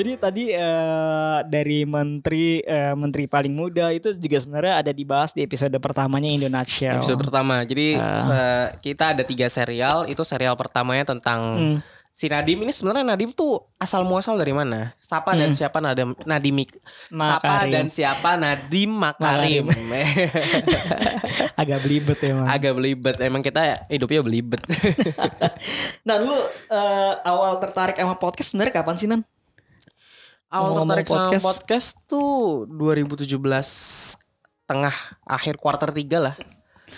Jadi tadi eh, dari menteri eh, menteri paling muda itu juga sebenarnya ada dibahas di episode pertamanya Indonesia. Episode pertama. Jadi se- kita ada tiga serial. Itu serial pertamanya tentang Hmm. si Nadim ini sebenarnya Nadim tuh asal muasal dari mana? Siapa dan siapa Nadim Nadim Siapa Hmm. Makarim. dan siapa Nadim Makarim. Agak belibet emang. Agak belibet. Emang kita hidupnya belibet. Nah lu eh, awal tertarik sama podcast sebenarnya kapan sih Nan? Awal tertarik sama podcast. podcast tuh 2017 tengah akhir kuarter 3 lah.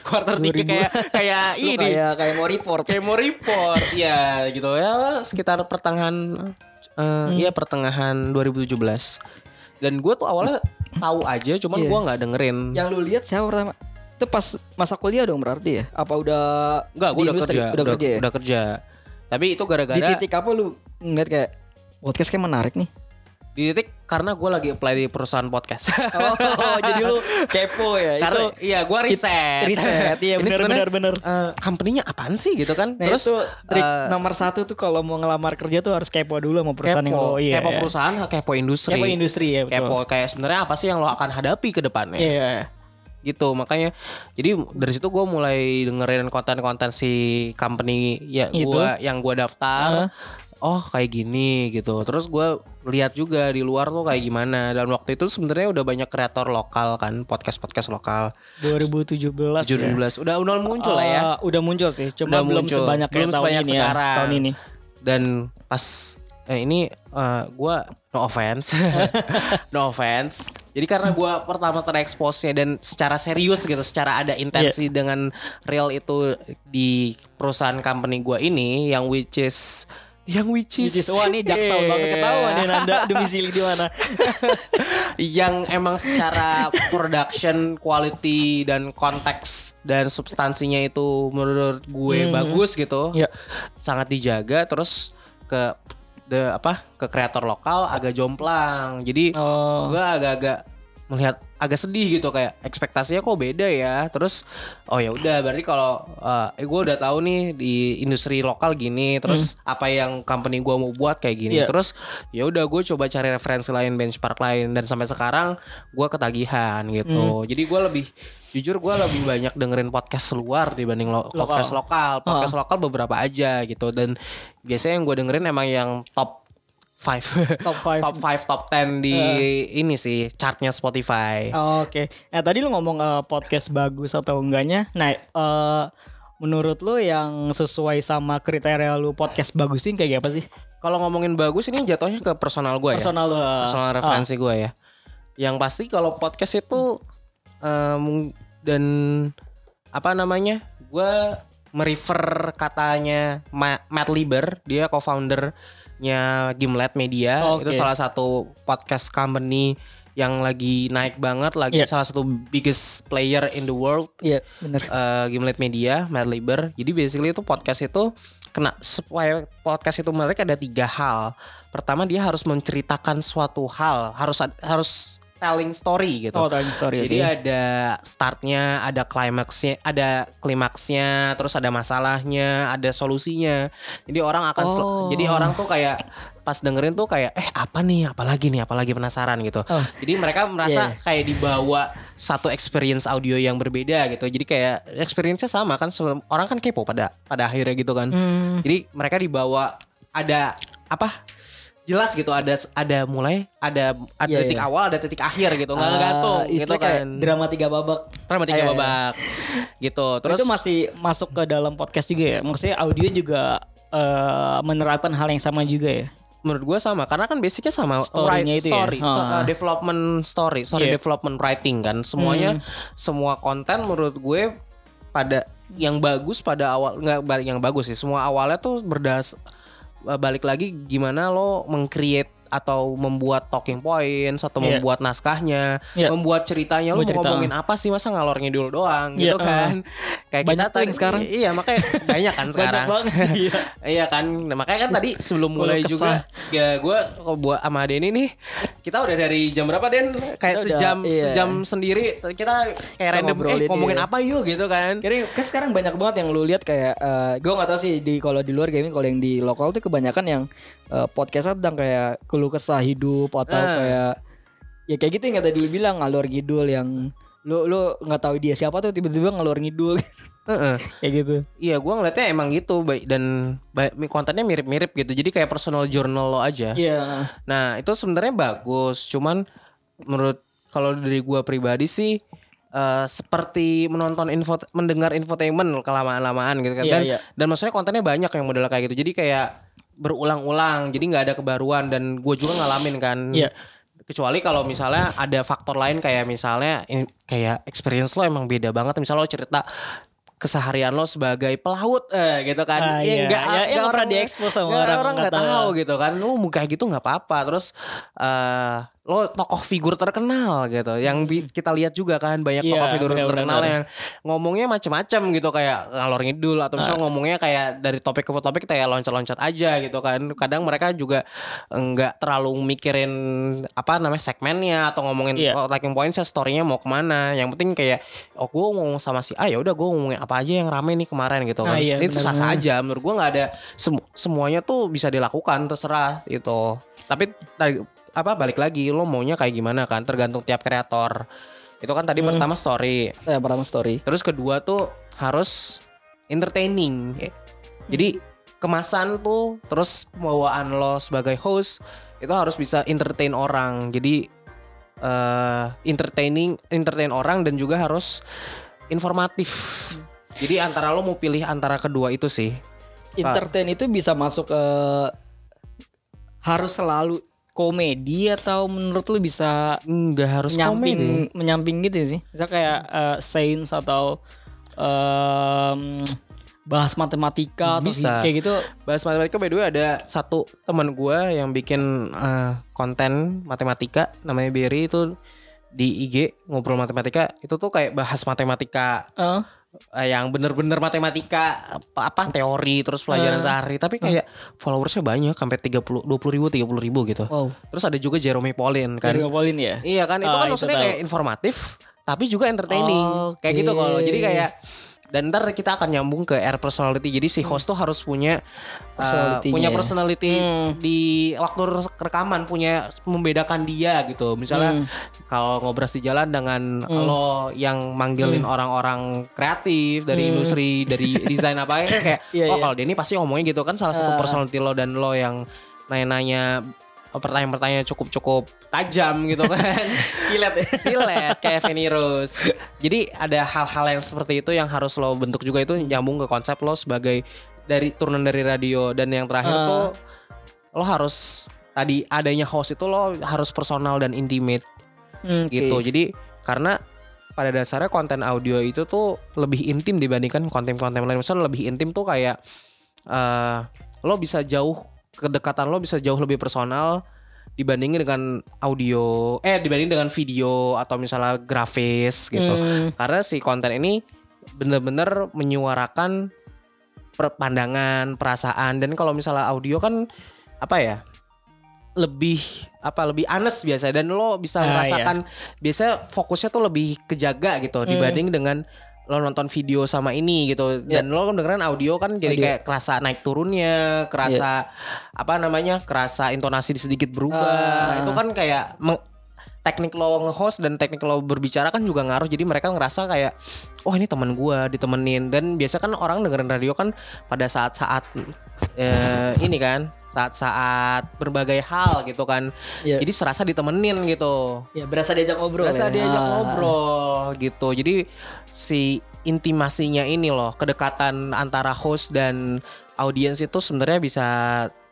Kuarter 3 kayak kayak ini kayak kayak mau report. kayak mau report ya gitu ya sekitar pertengahan eh, ya pertengahan 2017 dan gue tuh awalnya tahu aja cuman Iya. gua nggak dengerin Yang lu lihat siapa pertama? Itu pas masa kuliah dong berarti ya? Apa udah nggak gue udah industri? kerja Udah, kerja ya? udah kerja tapi itu gara-gara Di titik apa lu ngeliat kayak podcast kayak menarik nih? Di titik karena gue lagi apply di perusahaan podcast Oh, jadi lu kepo ya? karena itu iya gue riset riset, iya, benar, benar, benar. eh, company-nya apaan sih gitu kan Nah, terus itu trik eh, nomor satu tuh kalau mau ngelamar kerja tuh harus kepo dulu sama perusahaan yang lo kepo, iya. kepo iya. perusahaan kepo industri Kepo industri ya betul. kepo kayak sebenarnya apa sih yang lo akan hadapi ke depannya Iya. gitu makanya jadi dari situ gue mulai dengerin konten-konten si company ya gua yang gue daftar oh kayak gini gitu terus gue lihat juga di luar tuh kayak gimana dan waktu itu sebenarnya udah banyak kreator lokal kan podcast podcast lokal 2017 ya. 17 udah udah muncul lah ya Eh, udah muncul sih, cuma Udah belum muncul. sebanyak Belum tahun sebanyak ini ya, sekarang. tahun ini. dan pas eh, ini eh, gua no offense no offense jadi karena gua pertama terekspos-nya dan secara serius gitu secara ada intensi Iya. dengan real itu di perusahaan company gua ini yang which is yang which is, Which is, wah nih jaksel banget ketahuan nih Nanda domisili di mana. yang emang secara production quality dan konteks dan substansinya itu menurut gue bagus gitu Iya. sangat dijaga terus ke the apa ke kreator lokal agak jomplang jadi Oh. gue agak-agak melihat agak sedih gitu kayak ekspektasinya kok beda ya. Terus oh ya udah berarti kalau eh gue udah tahu nih di industri lokal gini terus apa yang company gue mau buat kayak gini. Iya. terus ya udah gue coba cari referensi lain benchmark lain dan sampai sekarang gue ketagihan gitu. Jadi gue lebih jujur gue lebih banyak dengerin podcast luar dibanding lo- podcast lokal. Podcast lokal beberapa aja gitu. Dan biasanya yang gue dengerin emang yang top five Top five. top five top 10 di ini sih chartnya Spotify Oh, Oke. Nah tadi lu ngomong eh, podcast bagus atau enggaknya. Nah eh, menurut lu yang sesuai sama kriteria lu podcast bagus ini kayak apa sih? kalau ngomongin bagus ini jatuhnya ke personal gue ya Personal lu. eh, personal referensi gue ya yang pasti kalau podcast itu eh, mung- dan apa namanya gue merefer katanya Ma- Matt Lieber dia co-foundernya Gimlet Media Oke. itu salah satu podcast company yang lagi naik banget lagi Iya. salah satu biggest player in the world Iya bener. eh, Gimlet Media, Matt Lieber. Jadi basically itu podcast itu kena supaya podcast itu menarik ada tiga hal. Pertama dia harus menceritakan suatu hal, harus harus telling story gitu. Oh telling story. Jadi oke. ada startnya, ada klimaksnya, ada klimaksnya, terus ada masalahnya, ada solusinya. Jadi orang akan Oh. jadi orang tuh kayak pas dengerin tuh kayak eh apa nih, apalagi nih, apalagi penasaran gitu. Oh. Jadi mereka merasa Iya. kayak dibawa satu experience audio yang berbeda gitu. Jadi kayak experience-nya sama kan sebelum- orang kan kepo pada pada akhirnya gitu kan. Hmm. Jadi mereka dibawa ada apa? Jelas gitu ada ada mulai ada ada Iya, titik iya. awal ada titik akhir gitu nggak Ah, gantung gitu kan. drama tiga babak. Drama tiga Iya, iya. babak gitu. Terus itu masih masuk ke dalam podcast juga ya. Maksudnya audio juga eh, menerapkan hal yang sama juga ya. menurut gue sama karena kan basicnya sama Story-nya itu ya? story, so- uh, development story, story Iya. development writing kan semuanya semua konten menurut gue pada yang bagus pada awal nggak yang bagus sih semua awalnya tuh berdas balik lagi gimana lo mengcreate atau membuat talking points atau Iya. membuat naskahnya, Iya. membuat ceritanya lo Membuat mau cerita. ngomongin apa sih masa ngalor ngidul doang Iya, gitu kan. Kayak Banyak kita tadi- sekarang. Iya, makanya banyak kan sekarang. banget, iya. Iya kan, nah, makanya kan tadi sebelum mulai kesah. juga ya gue buat sama Denny nih kita udah dari jam berapa Den? Kayak Kita udah, sejam iya. sejam sendiri kita kayak random eh ngomongin iya. apa yuk gitu kan. Kira kan sekarang banyak banget yang lu lihat kayak gue gak tahu sih di kalau di luar gaming kalau yang di lokal tuh kebanyakan yang eh, podcast tentang kayak keluh kesah hidup atau Ah. kayak ya kayak gitu yang kata dulu bilang ngalor ngidul yang lu lu nggak tahu dia siapa tuh tiba-tiba ngalor ngidul Heeh. kayak gitu. Iya, gua ngeliatnya emang gitu baik dan baik, kontennya mirip-mirip gitu. Jadi kayak personal journal lo aja. Iya. Nah, itu sebenarnya bagus. Cuman menurut kalau dari gua pribadi sih eh, seperti menonton info mendengar infotainment kelamaan-lamaan gitu kan. Iya, dan iya. dan maksudnya kontennya banyak yang model kayak gitu. Jadi kayak berulang-ulang. Jadi nggak ada kebaruan dan gue juga ngalamin kan. Iya. Kecuali kalau misalnya ada faktor lain kayak misalnya kayak experience lo emang beda banget. Misalnya lo cerita keseharian lo sebagai pelaut eh gitu kan. Ah, Ya, iya. nggak- Ya, ya pernah diekspos sama orang, orang nggak tahu tahu. gitu kan. Lo mau kayak gitu nggak apa-apa. Terus eh lo tokoh figur terkenal gitu. Yang bi- kita lihat juga kan banyak Iya, tokoh figur benar-benar. terkenal yang ngomongnya macem-macem gitu kayak ngalor ngidul atau misalnya Ah. ngomongnya kayak dari topik ke topik kayak loncat-loncat aja gitu kan. Kadang mereka juga nggak terlalu mikirin apa namanya segmennya atau ngomongin Iya. oh, talking points story-nya mau ke mana. Yang penting kayak oh gue ngomong sama si A ya udah gue ngomongin apa aja yang rame nih kemarin gitu kan. Ah, iya, itu sah-sah benar-benar. aja menurut gue nggak ada semu- semuanya tuh bisa dilakukan terserah itu. Tapi apa balik lagi lo maunya kayak gimana kan tergantung tiap kreator. Itu kan tadi Hmm. pertama story. Eh, pertama story. Terus kedua tuh harus entertaining. Jadi kemasan tuh terus pembawaan lo sebagai host itu harus bisa entertain orang. Jadi eh entertaining, entertain orang dan juga harus informatif. Jadi antara lo mau pilih antara kedua itu sih. Entertain itu bisa masuk ke harus selalu komedi atau menurut lu bisa Nggak harus menyamping komedi. menyamping gitu sih. Misal kayak eh, sains atau em, bahas matematika atau Bisa. fisika kayak gitu. Bahas matematika by the way ada satu teman gua yang bikin eh, konten matematika namanya Berry itu di IG ngobrol matematika itu tuh kayak bahas matematika eh, yang bener-bener matematika apa, apa teori terus pelajaran Eh. sehari tapi kayak followersnya banyak sampai 30 20 ribu 30 ribu gitu wow. terus ada juga Jeremy Pauline kan Dari Polin ya. iya kan itu Ah, kan itu maksudnya tahu. kayak informatif tapi juga entertaining Oke. kayak gitu kalau jadi kayak dan ntar kita akan nyambung ke air personality jadi si host tuh harus punya uh, punya ya. personality Hmm. di waktu rekaman punya membedakan dia gitu misalnya Hmm. kalau ngobras di jalan dengan lo yang manggilin orang-orang kreatif dari industri dari desain apa ya kayak Hmm. Iya, oh iya. kalau dia ini pasti ngomongnya gitu kan salah satu Ah. personality lo dan lo yang nanya-nanya pertanyaan-pertanyaan cukup-cukup tajam gitu kan Silet ya. silet kayak Feni Rose. Jadi ada hal-hal yang seperti itu yang harus lo bentuk juga itu nyambung ke konsep lo sebagai dari turunan dari radio dan yang terakhir Ah. tuh lo harus tadi adanya host itu lo harus personal dan intimate Hmm, Oke. gitu. Jadi karena pada dasarnya konten audio itu tuh lebih intim dibandingkan konten-konten lain. Misalnya lebih intim tuh kayak eh lo bisa jauh kedekatan lo bisa jauh lebih personal dibandingin dengan audio eh dibanding dengan video atau misalnya grafis gitu. Hmm. Karena si konten ini bener-bener menyuarakan pandangan, perasaan dan kalau misalnya audio kan apa ya? lebih apa lebih anes biasa dan lo bisa Ah, iya. merasakan biasanya fokusnya tuh lebih kejaga gitu Hmm. dibanding dengan lo nonton video sama ini gitu dan lo dengerin audio kan jadi Iya. Audio. kayak kerasa naik turunnya kerasa apa namanya kerasa intonasi sedikit berubah Ah. itu kan kayak teknik lo nge-host dan teknik lo berbicara kan juga ngaruh jadi mereka ngerasa kayak oh ini teman gua ditemenin dan biasa kan orang dengerin radio kan pada saat-saat eh, ini kan saat-saat berbagai hal gitu kan Iya. jadi serasa ditemenin gitu Ya berasa diajak ngobrol. Berasa ya. diajak Ah. ngobrol gitu. Jadi si intimasinya ini loh, kedekatan antara host dan audiens itu sebenarnya bisa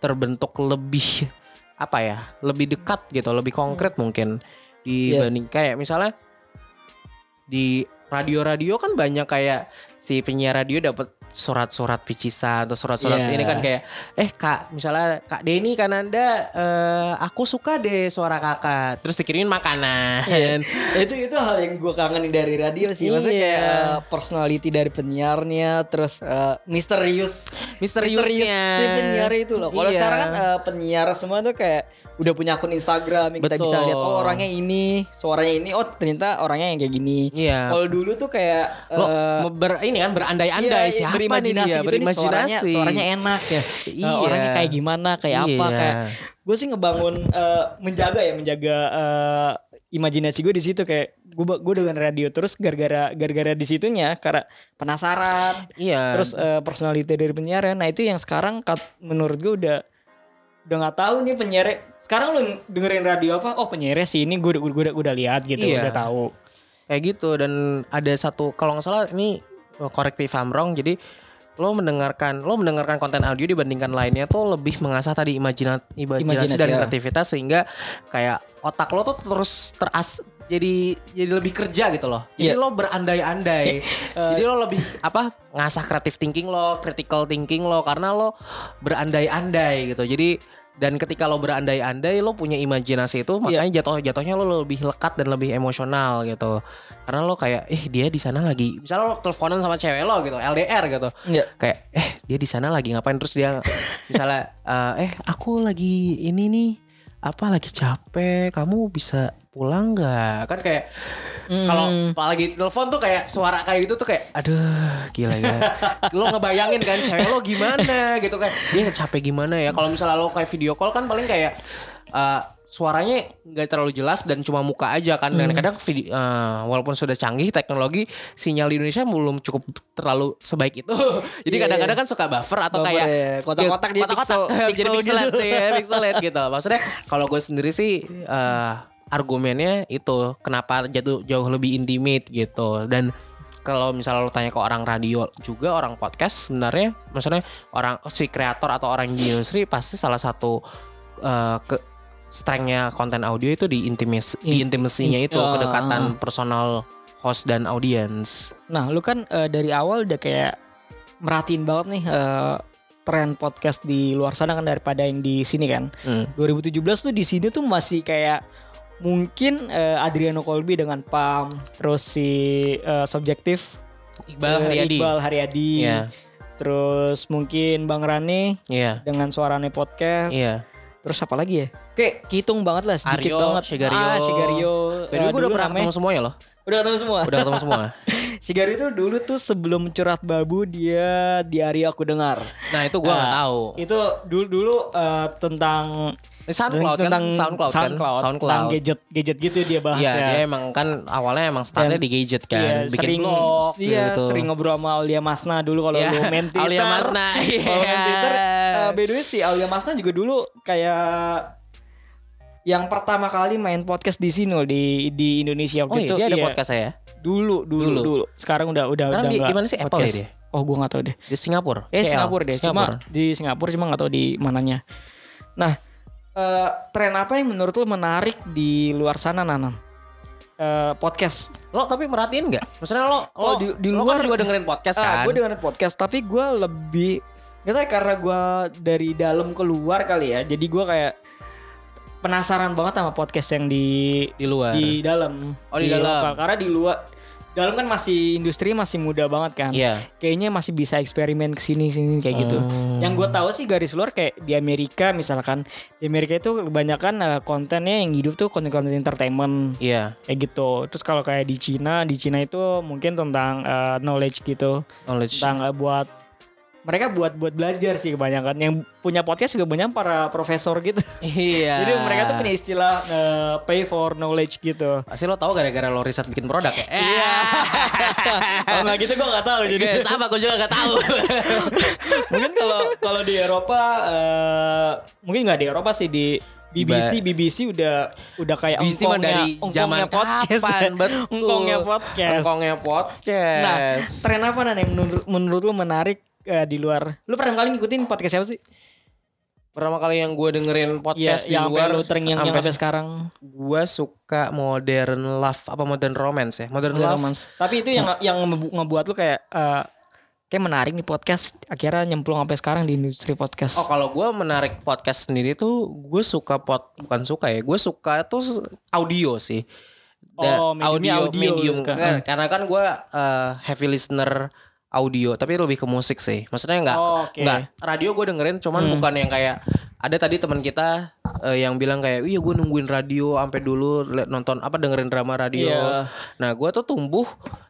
terbentuk lebih apa ya? Lebih dekat gitu, lebih konkret mungkin dibanding kayak misalnya di radio-radio kan banyak kayak si penyiar radio dapat surat-surat picisan atau surat-surat Iya. ini kan kayak eh kak misalnya kak Denny kan anda eh, aku suka deh suara kakak terus dikirimin makanan itu itu hal yang gue kangenin dari radio sih maksudnya Iya. kayak uh, personality dari penyiarnya terus uh, misterius Misteriusnya. si penyiar itu loh kalau Iya. sekarang kan uh, penyiar semua tuh kayak udah punya akun Instagram yang kita bisa lihat oh orangnya ini suaranya ini oh ternyata orangnya yang kayak gini Iya. kalau dulu tuh kayak lo uh, ber, ini kan berandai-andai iya, iya, siapa apa berimajinasi gitu nih suaranya, Berimajinasi. suaranya enak ya. Eh, Iya. orangnya kayak gimana, kayak apa Iya. kayak gue sih ngebangun eh, menjaga ya menjaga eh, imajinasi gue di situ kayak gue gue dengan radio terus gara-gara gara-gara di situnya karena penasaran Iya. terus eh, personality dari penyiarnya nah itu yang sekarang kat- menurut gue udah udah nggak tahu nih penyiar sekarang lu dengerin radio apa oh penyiarnya sih ini gue udah gue udah, udah lihat gitu Iya. udah tahu kayak gitu dan ada satu kalau nggak salah ini uh, correct me if I'm wrong jadi lo mendengarkan lo mendengarkan konten audio dibandingkan lainnya tuh lebih mengasah tadi imajina, imajinasi, Imajinasi, dan ya. kreativitas sehingga kayak otak lo tuh terus teras jadi jadi lebih kerja gitu loh. Jadi Iya. lo berandai-andai. jadi lo lebih apa ngasah kreatif thinking lo, critical thinking lo karena lo berandai-andai gitu. Jadi dan ketika lo berandai-andai lo punya imajinasi itu Iya. makanya jatuh jatuhnya lo lebih lekat dan lebih emosional gitu karena lo kayak eh dia di sana lagi misalnya lo teleponan sama cewek lo gitu LDR gitu. Iya. kayak eh dia di sana lagi ngapain? Terus dia misalnya eh eh aku lagi ini nih apa lagi capek kamu bisa pulang nggak? Kan kayak kalau apalagi telepon tuh kayak suara kayak gitu tuh kayak aduh gila ya. Lo ngebayangin kan cewek lo gimana gitu kan. Dia capek gimana ya? Kalau misalnya lo kayak video call kan paling kayak eh, suaranya nggak terlalu jelas dan cuma muka aja kan. Dan kadang video eh, walaupun sudah canggih teknologi sinyal di Indonesia belum cukup terlalu sebaik itu. Jadi Iya, kadang-kadang kan suka buffer atau Buffer, kayak ya. Kotak-kotak jadi pixel- jadi pixel pixelate gitu. ya pixelate gitu. Maksudnya kalau gue sendiri sih eh, argumennya itu kenapa jatuh jauh lebih intimate gitu. Dan kalau misalnya lo tanya ke orang radio juga orang podcast sebenarnya maksudnya orang si kreator atau orang di industri pasti salah satu eh, ke strengthnya konten audio itu di intimis di In- intimasinya in- itu ah, kedekatan personal host dan audience Nah, lu kan eh, dari awal udah kayak merhatiin banget nih eh, tren podcast di luar sana kan daripada yang di sini kan. Hmm. 2017 tuh di sini tuh masih kayak mungkin eh, Adriano Colby dengan Pam, terus si eh, Subjektif Iqbal eh, Haryadi Iqbal Haryadi. Iya. Terus mungkin Bang Rane iya dengan suaranya podcast. iya Terus apa lagi ya? Kayak hitung banget lah sedikit Aryo, banget. Shigario. Ah, the way, Eh, gue udah pernah namanya- ketemu semuanya loh Udah ketemu semua. udah ketemu semua Sigari itu dulu tuh sebelum curhat babu dia di hari aku dengar. nah itu gue nggak Nah, tahu Itu dulu dulu eh, tentang SoundCloud kan? tentang SoundCloud, kan? SoundCloud, SoundCloud. tentang gadget gadget gitu dia bahas Iya ya. dia emang kan awalnya emang startnya Dan- di gadget Iya, kan Bikin sering vlog iya, gitu sering ngobrol sama Aulia Masna dulu kalau Iya, lu main Twitter. Aulia Masna, Kalau main iya. Twitter, eh, by the way si Aulia Masna juga dulu kayak yang pertama kali main podcast di sini di di Indonesia Oh waktu iya itu. dia ada iya. podcast saya Dulu, dulu, Dulu. dulu, Sekarang udah udah Sekarang udah di- di mana sih? Apple podcast. ya dia? Oh, gua nggak tahu deh. Di Singapura Eh KL. Singapura deh, cuma di Singapura cuma nggak tahu di mananya. Nah, eh, tren apa yang menurut lu menarik di luar sana Nanam? Eh, podcast. Lo tapi merhatiin nggak? Maksudnya lo, Oh, lo, di- di lo luar- kan juga dengerin podcast Ah, kan? gue dengerin podcast, tapi gue lebih Gak tau ya, karena gue dari dalam keluar kali ya. Jadi gue kayak penasaran banget sama podcast yang di Di luar di dalam. Oh, di dalam. lokal. Karena di luar dalam kan masih industri masih muda banget kan. Iya Kayaknya masih bisa eksperimen ke sini kayak gitu. Oh. Yang gue tahu sih garis luar kayak di Amerika misalkan di Amerika itu kebanyakan eh, kontennya yang hidup tuh konten-konten entertainment Iya kayak gitu. Terus kalau kayak di Cina, di Cina itu mungkin tentang eh, knowledge gitu, Knowledge tentang eh, buat mereka buat buat belajar sih kebanyakan. Yang punya podcast juga banyak para profesor gitu. Iya. Jadi mereka tuh punya istilah eh, pay for knowledge gitu. Pasti lo tahu gara-gara lo riset bikin produk ya? Iya. Kalau nggak gitu gue nggak tahu jadi. Sama gue juga gak tahu. Mungkin kalau kalau di Eropa eh, mungkin nggak di Eropa sih di BBC BBC udah udah kayak BBC mah engkongnya- dari zaman podcast. kapan? Betul. Engkongnya podcast. Engkongnya podcast. Nah tren apa Nan, yang menurut, menurut lu menarik eh, di luar. Lu pernah kali ngikutin podcast siapa sih? Pertama kali yang gue dengerin podcast di yang luar lu terngiang yang sampai sampai sekarang. Gue suka modern love apa modern romance ya? Modern love. romance. tapi itu yang yang ngebu- ngebuat lu kayak eh, kayak menarik nih podcast. Akhirnya nyemplung sampai sekarang di industri podcast. Oh kalau gue menarik podcast sendiri tuh gue suka pod bukan suka ya gue suka tuh audio sih. Oh, mediumnya audio medium. lu suka. Kan- karena kan gue eh, heavy listener audio tapi lebih ke musik sih maksudnya nggak Oh, oke. nggak radio gue dengerin cuman bukan yang kayak ada tadi teman kita eh, yang bilang kayak iya gue nungguin radio sampai dulu nonton apa dengerin drama radio Iya. nah gue tuh tumbuh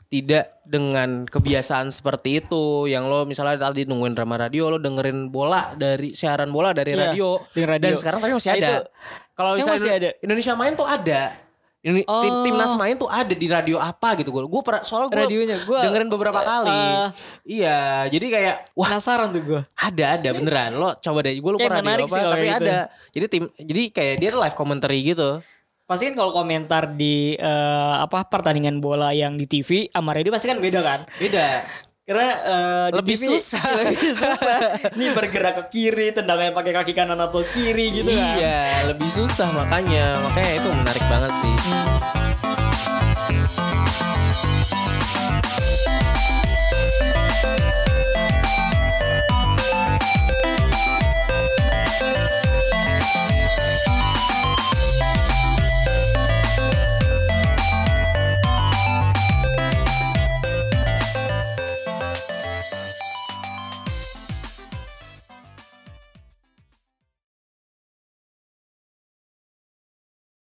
tidak dengan kebiasaan seperti itu yang lo misalnya tadi nungguin drama radio lo dengerin bola dari siaran bola dari Iya, radio, radio. dan sekarang tapi masih Nah, ada kalau misalnya masih ada? Indonesia main tuh ada ini tim Oh. timnas main tuh ada di radio apa gitu gue gue soalnya gue Radionya, gua- dengerin beberapa kali eh, iya jadi kayak wah Penasaran tuh gue. ada ada beneran lo coba deh gue lupa Kayak radio apa tapi gitu. ada jadi tim jadi kayak dia tuh live commentary gitu Pasti kan kalau komentar di eh, apa pertandingan bola yang di TV sama radio pasti kan beda kan? beda karena uh, lebih TV, susah. Lebih susah. ini bergerak ke kiri, tendangnya pakai kaki kanan atau kiri gitu kan. Iya, lebih susah makanya. Makanya itu menarik banget sih. Hmm.